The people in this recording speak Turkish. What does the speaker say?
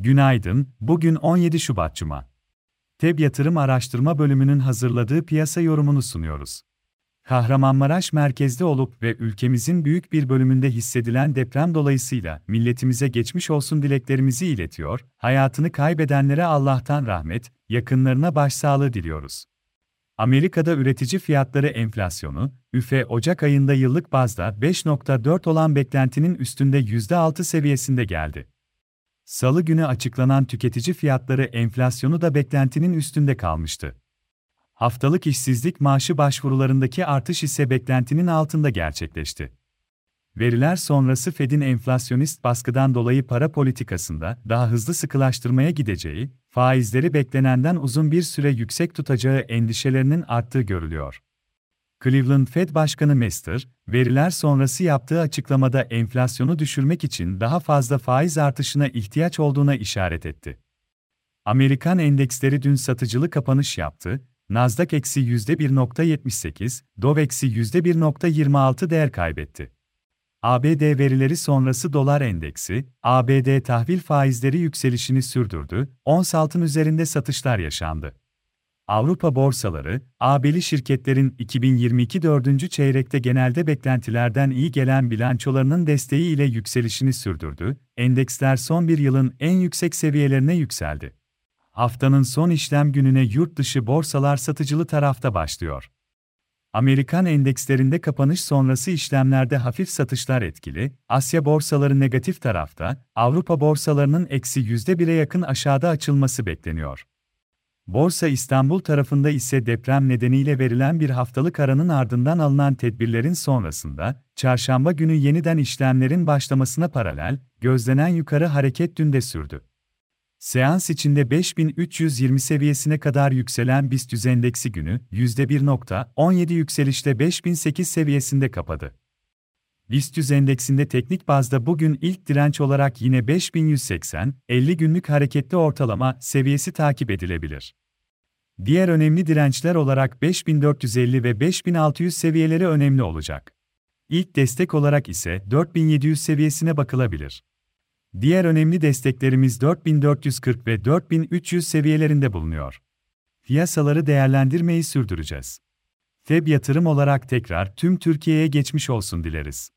Günaydın, bugün 17 Şubat Cuma. TEB Yatırım Araştırma Bölümünün hazırladığı piyasa yorumunu sunuyoruz. Kahramanmaraş merkezde olup ve ülkemizin büyük bir bölümünde hissedilen deprem dolayısıyla milletimize geçmiş olsun dileklerimizi iletiyor, hayatını kaybedenlere Allah'tan rahmet, yakınlarına başsağlığı diliyoruz. Amerika'da üretici fiyatları enflasyonu, üfe Ocak ayında yıllık bazda 5.4 olan beklentinin üstünde %6 seviyesinde geldi. Salı günü açıklanan tüketici fiyatları enflasyonu da beklentinin üstünde kalmıştı. Haftalık işsizlik maaşı başvurularındaki artış ise beklentinin altında gerçekleşti. Veriler sonrası Fed'in enflasyonist baskıdan dolayı para politikasında daha hızlı sıkılaştırmaya gideceği, faizleri beklenenden uzun bir süre yüksek tutacağı endişelerinin arttığı görülüyor. Cleveland Fed Başkanı Mester, veriler sonrası yaptığı açıklamada enflasyonu düşürmek için daha fazla faiz artışına ihtiyaç olduğuna işaret etti. Amerikan endeksleri dün satıcılı kapanış yaptı, Nasdaq eksi %1.78, Dow eksi %1.26 değer kaybetti. ABD verileri sonrası dolar endeksi, ABD tahvil faizleri yükselişini sürdürdü, ons altın üzerinde satışlar yaşandı. Avrupa borsaları, AB'li şirketlerin 2022 dördüncü çeyrekte genelde beklentilerden iyi gelen bilançolarının desteği ile yükselişini sürdürdü, endeksler son bir yılın en yüksek seviyelerine yükseldi. Haftanın son işlem gününe yurt dışı borsalar satıcılı tarafta başlıyor. Amerikan endekslerinde kapanış sonrası işlemlerde hafif satışlar etkili, Asya borsaları negatif tarafta, Avrupa borsalarının eksi %1'e yakın aşağıda açılması bekleniyor. Borsa İstanbul tarafında ise deprem nedeniyle verilen bir haftalık aranın ardından alınan tedbirlerin sonrasında, çarşamba günü yeniden işlemlerin başlamasına paralel, gözlenen yukarı hareket dün de sürdü. Seans içinde 5320 seviyesine kadar yükselen BIST endeksi günü %1.17 yükselişle 5008 seviyesinde kapadı. BIST endeksinde teknik bazda bugün ilk direnç olarak yine 5180, 50 günlük hareketli ortalama seviyesi takip edilebilir. Diğer önemli dirençler olarak 5450 ve 5600 seviyeleri önemli olacak. İlk destek olarak ise 4700 seviyesine bakılabilir. Diğer önemli desteklerimiz 4440 ve 4300 seviyelerinde bulunuyor. Piyasaları değerlendirmeyi sürdüreceğiz. TEB yatırım olarak tekrar tüm Türkiye'ye geçmiş olsun dileriz.